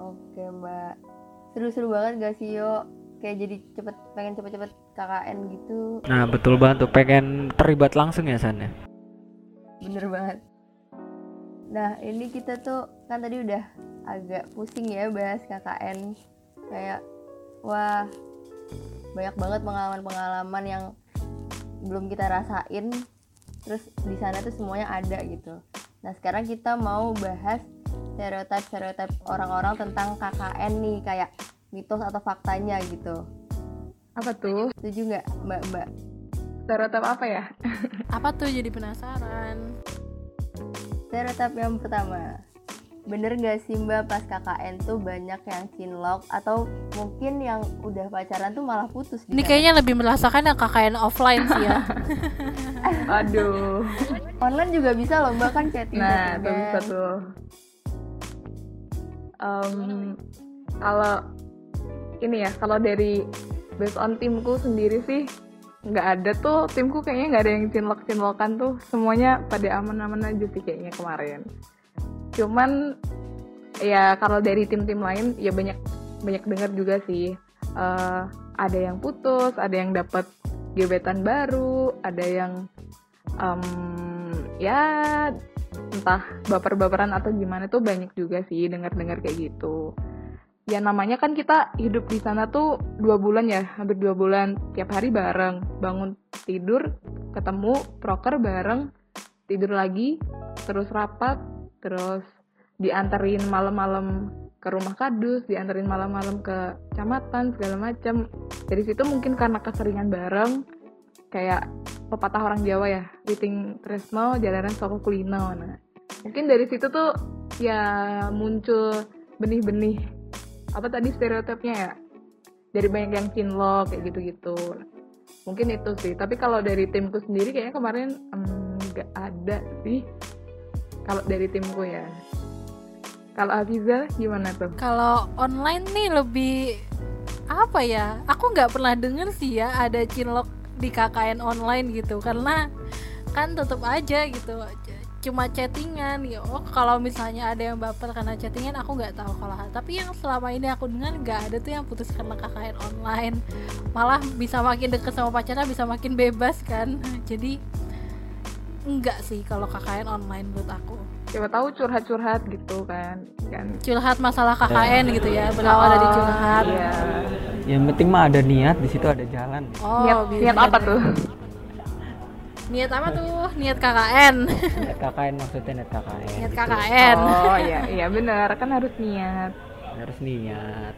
Oke mbak. Seru-seru banget gak sih yo Kayak jadi cepet pengen cepet-cepet KKN gitu. Nah betul banget tuh. Pengen terlibat langsung ya San ya. Bener banget. Nah ini kita tuh kan tadi udah agak pusing ya bahas KKN Kayak wah banyak banget pengalaman-pengalaman yang belum kita rasain. Terus di sana tuh semuanya ada gitu. Nah sekarang kita mau bahas stereotip-stereotip orang-orang tentang KKN nih. Kayak mitos atau faktanya gitu Apa tuh? Setuju nggak mbak-mbak? Stereotip apa ya? apa tuh jadi penasaran Stereotip yang pertama Bener gak sih mbak pas KKN tuh banyak yang cinlok Atau mungkin yang udah pacaran tuh malah putus ini kayaknya lebih merasakan yang KKN offline sih ya Aduh. Online juga bisa loh mbak kan chatting Nah, tuh chattingan. bisa tuh. Em, kalau ini ya, kalau dari based on timku sendiri sih nggak ada tuh. Timku kayaknya nggak ada yang cinlok cinlokan tuh. Semuanya pada aman-aman aja sih kayaknya kemarin. Cuman ya kalau dari tim-tim lain ya banyak banyak dengar juga sih Eh, ada yang putus ada yang dapat gebetan baru ada yang em, ya entah baper-baperan atau gimana tuh banyak juga sih dengar-dengar kayak gitu ya namanya kan kita hidup di sana tuh dua bulan ya hampir dua bulan. Tiap hari bareng bangun tidur ketemu proker bareng tidur lagi terus rapat terus dianterin malam-malam ke rumah kadus dianterin malam-malam ke kecamatan segala macam dari situ mungkin karena keseringan bareng kayak pepatah orang Jawa ya witing tresno jalanan soko kulino. Nah mungkin dari situ tuh ya muncul benih-benih apa tadi stereotipnya ya? Dari banyak yang cinlok kayak gitu-gitu. Mungkin itu sih. Tapi kalau dari timku sendiri kayaknya kemarin em, nggak ada sih. Kalau dari timku ya. Kalau Afiza gimana tuh? Kalau online nih lebih apa ya? Aku nggak pernah denger sih ya ada cinlok di KKN online gitu. Karena kan tetep aja gitu cuma chattingan ya. Oh kalau misalnya ada yang baper karena chattingan aku nggak tahu kalau tapi yang selama ini aku dengar nggak ada tuh yang putus karena KKN online. Malah bisa makin deket sama pacarnya bisa makin bebas kan. Jadi enggak sih kalau KKN online menurut aku. Siapa tahu curhat-curhat gitu kan kan. Curhat masalah KKN gitu ya berawal dari curhat. iya. Yang penting mah ada niat di situ ada jalan. oh niat niat apa tuh niat apa tuh niat KKN Niat KKN maksudnya niat KKN. niat gitu. KKN oh iya iya benar kan harus niat Harus niat.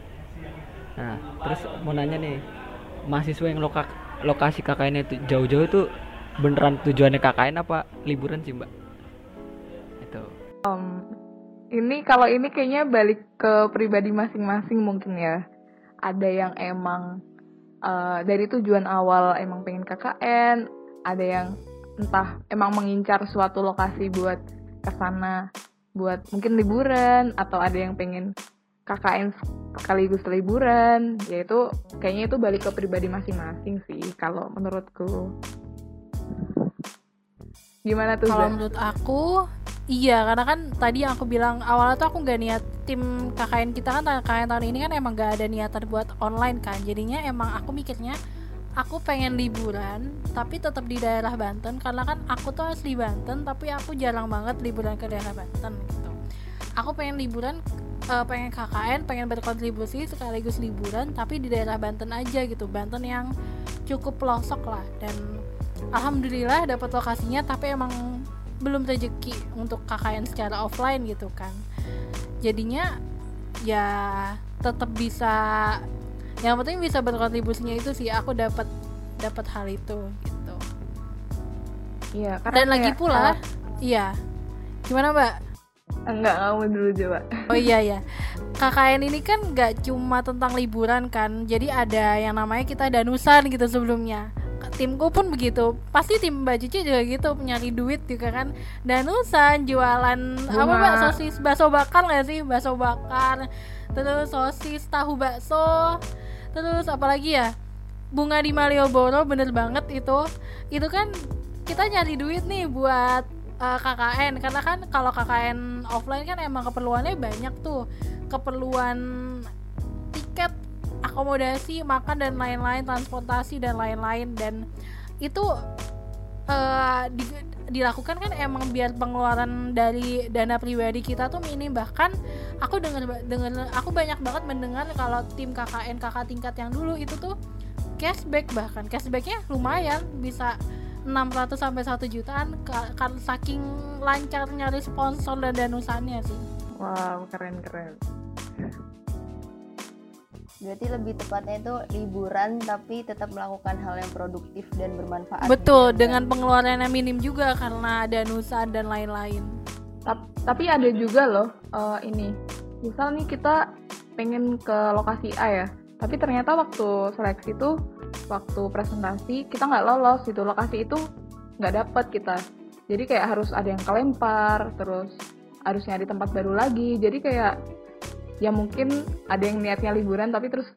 Nah, terus mau nanya nih, mahasiswa yang loka, lokasi KKN itu jauh-jauh itu beneran tujuannya KKN apa liburan sih mbak? Itu. Em, ini kalau ini kayaknya balik ke pribadi masing-masing mungkin ya. Ada yang emang eh, dari tujuan awal emang pengen KKN, ada yang entah emang mengincar suatu lokasi buat ke sana buat mungkin liburan atau ada yang pengen KKN sekaligus liburan. Yaitu kayaknya itu balik ke pribadi masing-masing sih kalau menurutku. Gimana tuh kalau menurut aku iya karena kan tadi yang aku bilang awalnya tuh aku nggak niat tim KKN kita kan KKN tahun ini kan emang gak ada niatan buat online kan. Jadinya emang aku mikirnya aku pengen liburan tapi tetap di daerah Banten karena kan aku tuh asli Banten tapi aku jarang banget liburan ke daerah Banten gitu. Aku pengen liburan eh, pengen KKN pengen berkontribusi sekaligus liburan tapi di daerah Banten aja gitu. Banten yang cukup pelosok lah dan alhamdulillah dapat lokasinya tapi emang belum rezeki untuk KKN secara offline gitu kan. Jadinya ya tetap bisa yang penting bisa berkontribusinya itu sih aku dapat dapat hal itu gitu Iya, karena dan lagi pula kalau- iya gimana mbak enggak kamu dulu coba Oh iya ya. KKN ini kan nggak cuma tentang liburan kan. Jadi ada yang namanya kita danusan gitu sebelumnya. Timku pun begitu. Pasti tim Mbak Cici juga gitu nyari duit juga kan. Danusan jualan apa Bunga. Mbak sosis bakso bakar nggak sih? Bakso bakar. Terus sosis tahu bakso. Terus apa lagi ya? Bunga di Malioboro bener banget itu. Itu kan kita nyari duit nih buat uh, KKN karena kan kalau KKN offline kan emang keperluannya banyak tuh keperluan tiket akomodasi makan dan lain-lain transportasi dan lain-lain. Dan itu uh, di- dilakukan kan emang biar pengeluaran dari dana pribadi kita tuh minim. Bahkan aku dengar dengar aku banyak banget mendengar kalau tim KKN kakak tingkat yang dulu itu tuh cashback bahkan. Cashbacknya lumayan bisa 600 sampai 1 jutaan ka- kan saking lancar nyari sponsor dan danusannya sih. wow keren keren Berarti lebih tepatnya itu liburan tapi tetap melakukan hal yang produktif dan bermanfaat. Betul, gitu ya, dengan pengeluarannya minim juga karena danusan dan lain-lain. Tap- tapi ada juga loh eh, ini misal nih kita pengen ke lokasi A ya tapi ternyata waktu seleksi tuh waktu presentasi kita nggak lolos gitu lokasi itu nggak dapet kita jadi kayak harus ada yang kelempar terus harus nyari tempat baru lagi jadi kayak ya mungkin ada yang niatnya liburan tapi terus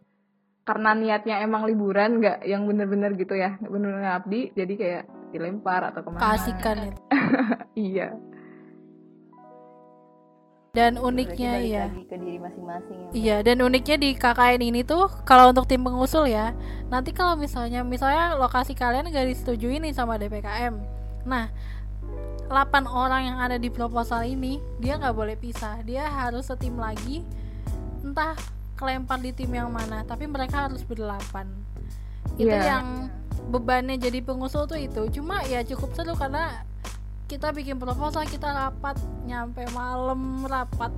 karena niatnya emang liburan nggak yang bener-bener gitu ya bener-bener ngabdi jadi kayak dilempar atau ke mana Keasikan itu. iya Dan uniknya ya. lagi ke diri masing-masing ya. Iya, dan uniknya di KKN ini tuh kalau untuk tim pengusul ya, nanti kalau misalnya misalnya lokasi kalian gak disetujui nih sama DPKM. Nah, 8 orang yang ada di proposal ini dia nggak boleh pisah. Dia harus setim lagi. Entah kelempar di tim yang mana, tapi mereka harus berdelapan. Itu Iya. yang bebannya jadi pengusul tuh itu. Cuma ya cukup seru karena kita bikin proposal, kita rapat nyampe malam rapat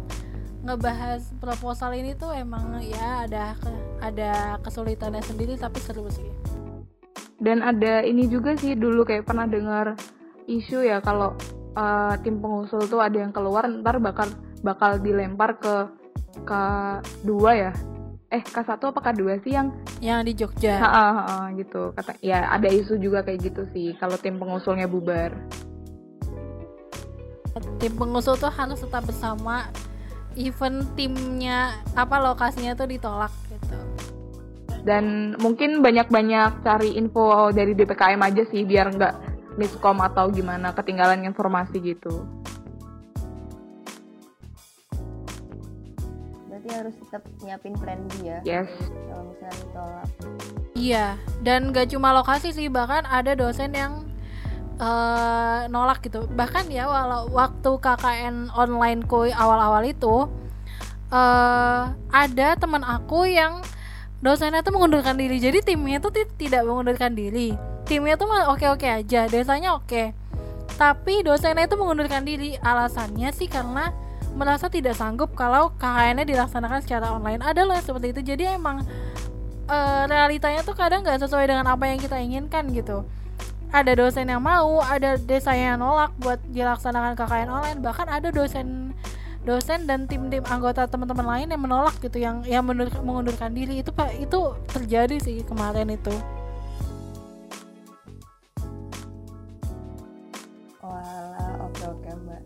ngebahas proposal ini tuh emang ya ada ada kesulitannya sendiri tapi seru sih. Dan ada ini juga sih dulu kayak pernah dengar isu ya kalau uh, tim pengusul tuh ada yang keluar ntar bakal bakal dilempar ke K2 ya. Eh K1 apa K2 sih yang Yang di Jogja. ha, ha, ha, gitu kata ya ada isu juga kayak gitu sih kalau tim pengusulnya bubar. Tim pengusul tuh harus tetap bersama even timnya apa lokasinya tuh ditolak gitu. Dan mungkin banyak-banyak cari info dari DPKM aja sih biar nggak miskom atau gimana ketinggalan informasi gitu. Berarti harus tetap nyiapin plan B ya. Yes. Kalau misalnya ditolak. Iya, dan gak cuma lokasi sih, bahkan ada dosen yang eh, nolak gitu. Bahkan ya walau waktu KKN online ku awal-awal itu eh ada teman aku yang dosennya tuh mengundurkan diri. Jadi timnya tuh ti- tidak mengundurkan diri. Timnya tuh oke-oke aja, desanya oke. Tapi dosennya itu mengundurkan diri. Alasannya sih karena merasa tidak sanggup kalau KKN-nya dilaksanakan secara online. Ada yang seperti itu. Jadi emang eh, realitanya tuh kadang nggak sesuai dengan apa yang kita inginkan gitu ada dosen yang mau ada desa yang nolak buat dilaksanakan KKN online bahkan ada dosen dosen dan tim-tim anggota teman-teman lain yang menolak gitu yang yang mengundurkan diri itu pak itu terjadi sih kemarin itu Walah, oke oke mbak.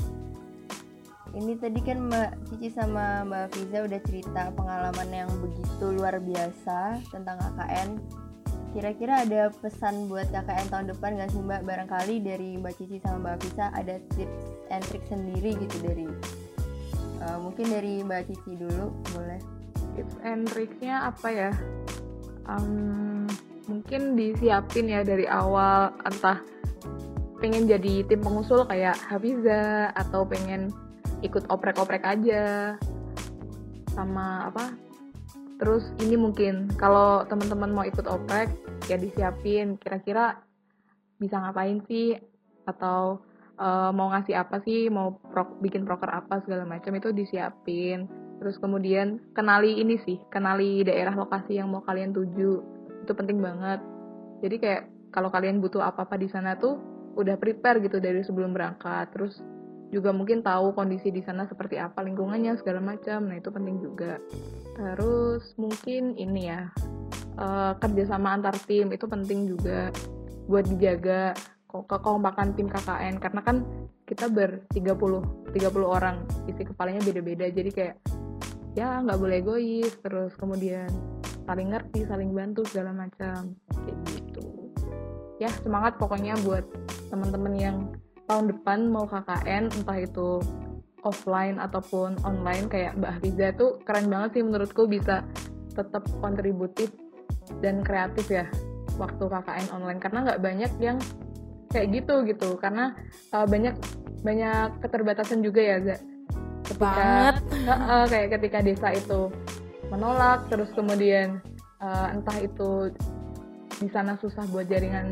Ini tadi kan mbak Cici sama mbak Fiza udah cerita pengalaman yang begitu luar biasa tentang KKN. Kira-kira ada pesan buat KKN tahun depan gak sih mbak? Barangkali dari mbak Cici sama mbak Fiza ada tips and trick sendiri gitu dari eh, mungkin dari mbak Cici dulu boleh. tips and tricksnya apa ya Em, mungkin disiapin ya dari awal entah pengen jadi tim pengusul kayak Hafiza atau pengen ikut oprek-oprek aja. Sama apa? Terus ini mungkin kalau teman-teman mau ikut oprek ya disiapin. Kira-kira bisa ngapain sih? Atau eh, mau ngasih apa sih? Mau pro- bikin proker apa segala macam itu disiapin. Terus kemudian kenali ini sih kenali daerah lokasi yang mau kalian tuju. Itu penting banget. Jadi kayak kalau kalian butuh apa apa di sana tuh udah prepare gitu dari sebelum berangkat. Terus juga mungkin tahu kondisi di sana seperti apa lingkungannya segala macam. Nah itu penting juga. Terus mungkin ini ya uh, kerjasama antar tim itu penting juga buat dijaga kekompakan tim KKN karena kan kita ber 30 30 orang isi kepalanya beda-beda. Jadi kayak ya nggak boleh egois. Terus kemudian saling ngerti saling bantu segala macam. Kayak gitu. Ya semangat pokoknya buat teman-teman yang tahun depan mau KKN entah itu offline ataupun online kayak Mbak Hafiza tuh keren banget sih menurutku bisa tetap kontributif dan kreatif ya waktu KKN online. Karena nggak banyak yang kayak gitu gitu. Karena uh, banyak banyak keterbatasan juga ya Zak. Ketika uh, uh, kayak ketika desa itu menolak terus kemudian uh, entah itu di sana susah buat jaringan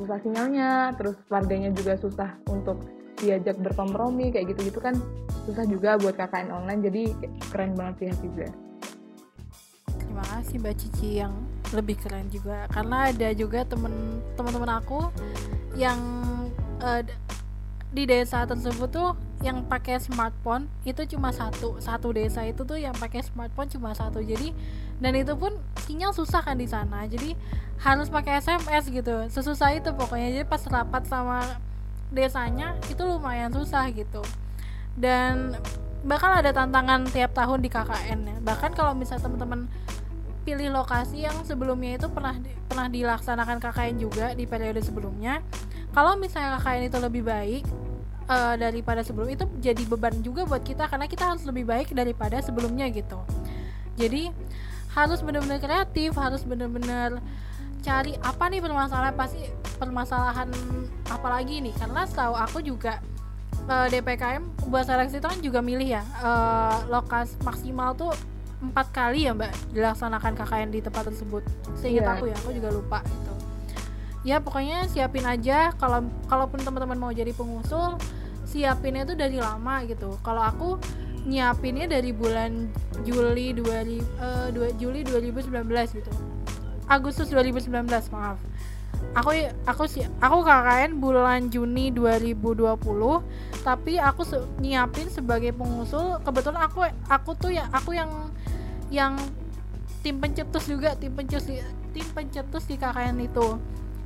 susah sinyalnya terus warganya juga susah untuk diajak berkompromi kayak gitu-gitu kan susah juga buat KKN online jadi keren banget sih Hafiza terima kasih Mbak Cici yang lebih keren juga karena ada juga temen teman-teman aku yang uh, di desa tersebut tuh yang pakai smartphone itu cuma satu satu desa itu tuh yang pakai smartphone cuma satu jadi dan itu pun sinyal susah kan di sana. Jadi harus pakai SMS gitu. Sesusah itu pokoknya. Jadi pas rapat sama desanya itu lumayan susah gitu. Dan bakal ada tantangan tiap tahun di KKN ya. Bahkan kalau misalnya teman-teman pilih lokasi yang sebelumnya itu pernah pernah dilaksanakan KKN juga di periode sebelumnya kalau misalnya KKN itu lebih baik uh, daripada sebelum itu jadi beban juga buat kita. Karena kita harus lebih baik daripada sebelumnya gitu. Jadi harus benar-benar kreatif harus benar-benar cari apa nih permasalahan pasti permasalahan apa lagi nih? Karena setahu aku juga uh, eh, DPKM buat seleksi itu kan juga milih ya. Uh, lokas maksimal tuh empat kali ya mbak dilaksanakan KKN di tempat tersebut. Seingat yeah. aku ya aku juga lupa gitu. Ya pokoknya siapin aja. Kalau kalaupun teman-teman mau jadi pengusul siapinnya tuh dari lama gitu. Kalau aku nyiapinnya dari bulan Juli 2000 uh, Juli 2019 gitu. Agustus 2019 maaf. Aku aku sih aku KKN bulan Juni 2020 tapi aku se nyiapin sebagai pengusul. Kebetulan aku aku tuh ya aku yang yang tim pencetus juga tim pencetus tim pencetus di KKN itu.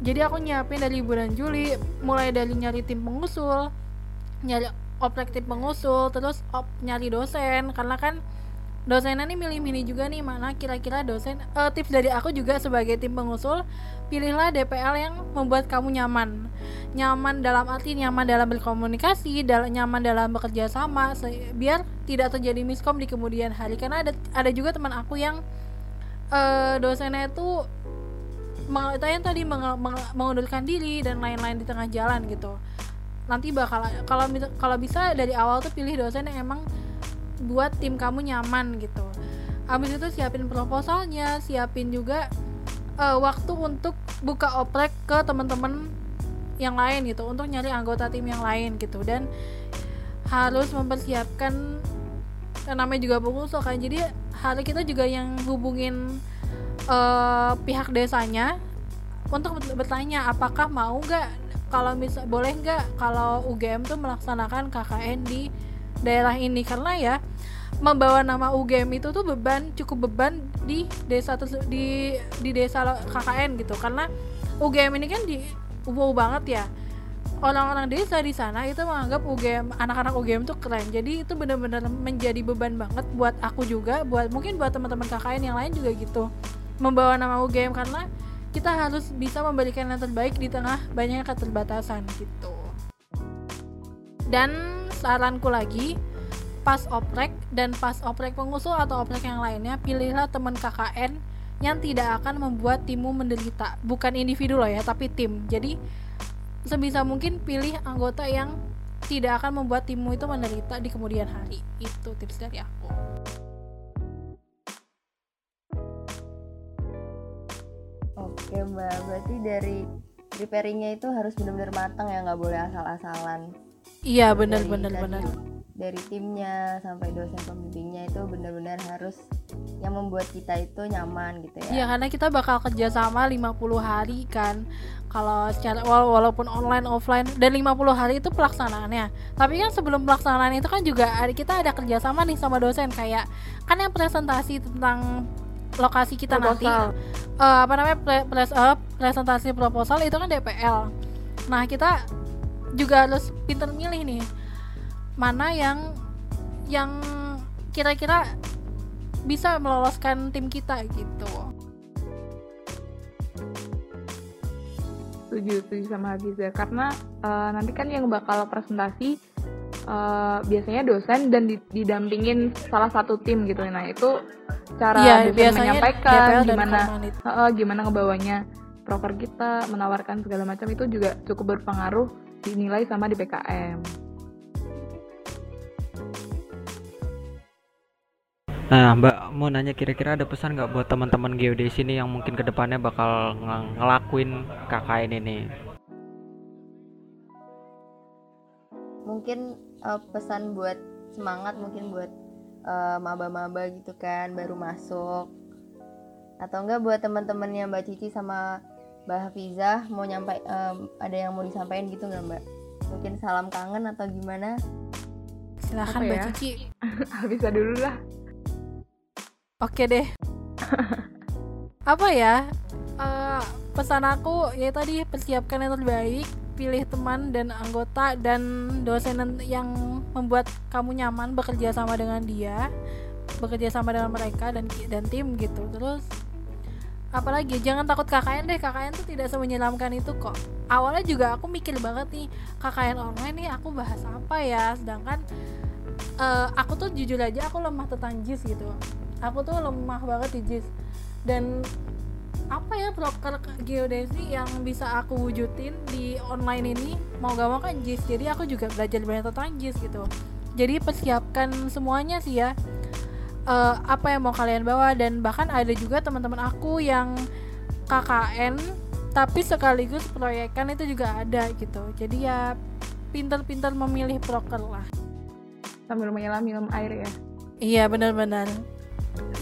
Jadi aku nyiapin dari bulan Juli mulai dari nyari tim pengusul nyari objektif pengusul terus op, nyari dosen. Karena kan dosennya nih milih-milih juga nih mana kira-kira dosen uh, tips dari aku juga sebagai tim pengusul pilihlah DPL yang membuat kamu nyaman. Nyaman dalam arti nyaman dalam berkomunikasi dalam nyaman dalam bekerja sama biar tidak terjadi miskom di kemudian hari. Karena ada ada juga teman aku yang uh, dosennya itu yang tadi mengundurkan diri dan lain-lain di tengah jalan gitu nanti bakal kalau kalau bisa dari awal tuh pilih dosen yang emang buat tim kamu nyaman gitu. Habis itu siapin proposalnya siapin juga uh, waktu untuk buka oprek ke teman-teman yang lain gitu untuk nyari anggota tim yang lain gitu. Dan harus mempersiapkan yang namanya juga pengusul kan. Jadi hari kita juga yang hubungin uh, pihak desanya untuk bertanya apakah mau nggak kalau misal boleh nggak kalau UGM tuh melaksanakan KKN di daerah ini? Karena ya membawa nama UGM itu tuh beban cukup beban di desa di di desa KKN gitu. Karena UGM ini kan di wow banget ya. Orang-orang desa di sana itu menganggap UGM anak-anak UGM tuh keren. Jadi itu benar-benar menjadi beban banget buat aku juga buat mungkin buat teman-teman KKN yang lain juga gitu. Membawa nama UGM karena kita harus bisa memberikan yang terbaik di tengah banyaknya keterbatasan gitu. Dan saranku lagi pas oprek dan pas oprek pengusul atau oprek yang lainnya pilihlah teman KKN yang tidak akan membuat timmu menderita. Bukan individu loh ya tapi tim. Jadi sebisa mungkin pilih anggota yang tidak akan membuat timmu itu menderita di kemudian hari. Itu tips dari aku Oke mbak, berarti dari preparingnya itu harus benar-benar matang ya, nggak boleh asal-asalan. Iya benar benar dari timnya sampai dosen pembimbingnya itu benar-benar harus yang membuat kita itu nyaman gitu ya. Iya karena kita bakal kerja sama 50 hari kan. Kalau secara wala- walaupun online offline dan 50 hari itu pelaksanaannya. Tapi kan sebelum pelaksanaan itu kan juga kita ada kerjasama nih sama dosen. Kayak kan yang presentasi tentang lokasi kita nanti Proposal. eh, apa namanya pre- pres- eh, presentasi proposal itu kan DPL nah kita juga harus pinter milih nih mana yang yang kira-kira bisa meloloskan tim kita gitu. Setuju setuju sama Hafiza karena eh, nanti kan yang bakal presentasi eh, biasanya dosen dan di- didampingin salah satu tim gitu. Nah itu cara Iya, dosen menyampaikan DPL gimana eh, gimana ngebawanya proker kita menawarkan segala macam itu juga cukup berpengaruh dinilai sama di PKM Nah, Mbak mau nanya kira-kira ada pesan nggak buat teman-teman geodesi nih yang mungkin ke depannya bakal ng- ngelakuin KKN ini? Mungkin eh, pesan buat semangat mungkin buat eh, maba-maba gitu kan baru masuk atau enggak buat teman-temannya Mbak Cici sama Mbak Hafizah mau nyampai em, ada yang mau disampaikan gitu nggak Mbak? Mungkin salam kangen atau gimana? silahkan Apa Mbak ya? Cici Hafiza dulu lah Oke deh. Apa ya? Eh, pesan aku ya tadi persiapkan yang terbaik, pilih teman dan anggota dan dosen yang membuat kamu nyaman bekerja sama dengan dia, bekerja sama dengan mereka dan dan tim gitu. Terus apalagi jangan takut KKN deh. KKN tuh tidak semenyeramkan itu kok. Awalnya juga aku mikir banget nih KKN online nih aku bahas apa ya? Sedangkan eh, aku tuh jujur aja aku lemah tentang JIS gitu. Aku tuh lemah banget di JIS. Dan apa ya broker geodesi yang bisa aku wujudin di online ini? Mau gak mau kan JIS. Jadi aku juga belajar banyak tentang JIS gitu. Jadi persiapkan semuanya sih ya. Eh, apa yang mau kalian bawa dan bahkan ada juga teman-teman aku yang KKN tapi sekaligus proyekan itu juga ada gitu. Jadi ya pintar-pintar memilih broker lah. Sambil menyelam minum air ya. Iya benar-benar.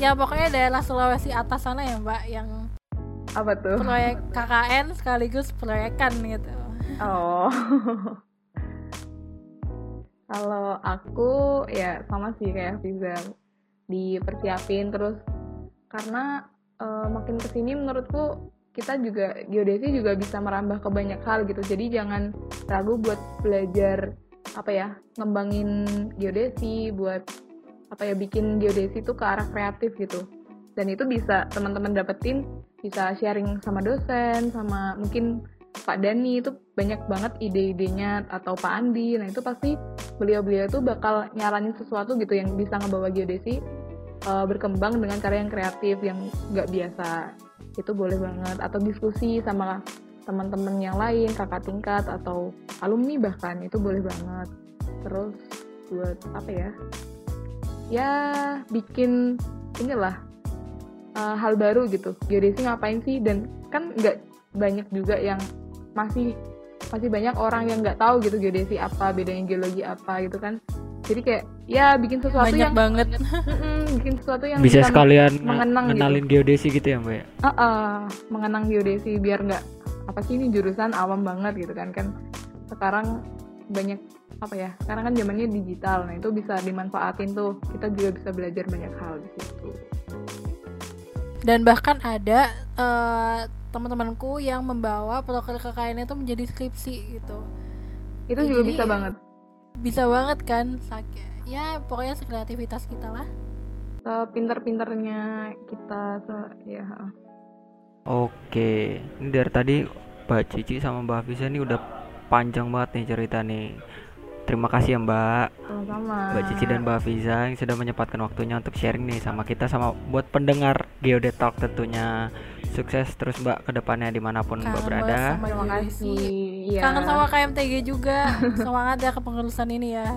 Ya pokoknya daerah Sulawesi atas sana ya Mbak yang apa tuh? Proyek KKN sekaligus proyekan gitu. Oh. Kalau aku ya sama sih kayak Fiza dipersiapin terus. Karena eh, makin ke sini menurutku kita juga geodesi juga bisa merambah ke banyak hal gitu. Jadi jangan ragu buat belajar apa ya ngembangin geodesi buat apa ya bikin geodesi itu ke arah kreatif gitu. Dan itu bisa teman-teman dapetin bisa sharing sama dosen sama mungkin Pak Dani itu banyak banget ide-idenya atau Pak Andi. Nah itu pasti beliau-beliau tuh bakal nyaranin sesuatu gitu yang bisa ngebawa geodesi uh, berkembang dengan cara yang kreatif yang nggak biasa. Itu boleh banget. Atau diskusi sama teman-teman yang lain kakak tingkat atau alumni bahkan itu boleh banget. Terus buat apa ya? Ya bikin inilah uh, hal baru gitu geodesi ngapain sih dan kan nggak banyak juga yang masih masih banyak orang yang nggak tahu gitu geodesi apa bedanya geologi apa gitu kan jadi kayak ya bikin sesuatu Banyak yang banget. Bikin sesuatu yang Bisa sekalian nge- mengenang gitu. ngenalin geodesi gitu ya, Mbak? ya? Ah, ah, mengenang geodesi biar nggak apa sih ini jurusan awam banget gitu kan kan sekarang banyak apa ya sekarang kan zamannya digital nah itu bisa dimanfaatin tuh kita juga bisa belajar banyak hal di situ Dan bahkan ada eh, teman-temanku yang membawa proker KKN itu menjadi skripsi gitu. itu Ya, juga jadi- bisa banget Bisa banget kan ya pokoknya sekreativitas kita lah. pinter-pinternya kita se- ya Oke, ini dari tadi Mbak Cici sama Mbak Hafiza ini udah panjang banget nih cerita nih. Terima kasih ya Mbak, sama-sama Mbak Cici dan Mbak Hafiza yang sudah menyempatkan waktunya untuk sharing nih sama kita sama buat pendengar Geodet Talk tentunya. Sukses terus Mbak ke depannya di mana pun Mbak Kangen berada. banget sama terima kasih ya Kangen sama KMTG juga. Semangat ya kepengurusan ini ya.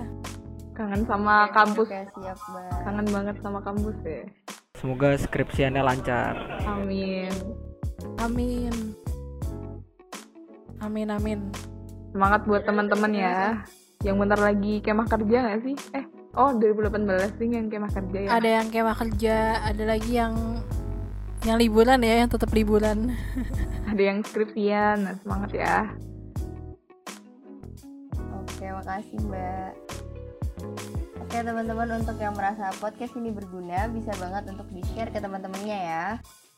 kangen sama kampus Oke, siap Mbak. kangen banget sama kampus ya Semoga skripsiannya lancar. amin Amin. Amin amin. semangat buat teman-teman ya yang bentar lagi kemah kerja nggak sih eh Oh 2018 nih yang kemah kerja ya? Ada yang kemah kerja, ada lagi yang yang liburan ya, yang tetap liburan. ada yang skripsian, nah, semangat ya. Oke, makasih Mbak. Oke teman-teman untuk yang merasa podcast ini berguna bisa banget untuk di share ke teman-temannya ya.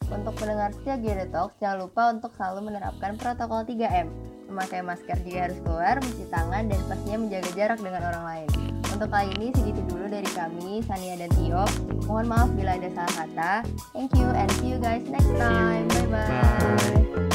Untuk pendengar setia Geodetalk, jangan lupa untuk selalu menerapkan protokol 3M. Memakai masker jika harus keluar, mencuci tangan, dan pastinya menjaga jarak dengan orang lain. Untuk kali ini segitu dulu dari kami, Sania dan Tio. Mohon maaf bila ada salah kata. Thank you and see you guys next time. Bye-bye. Bye.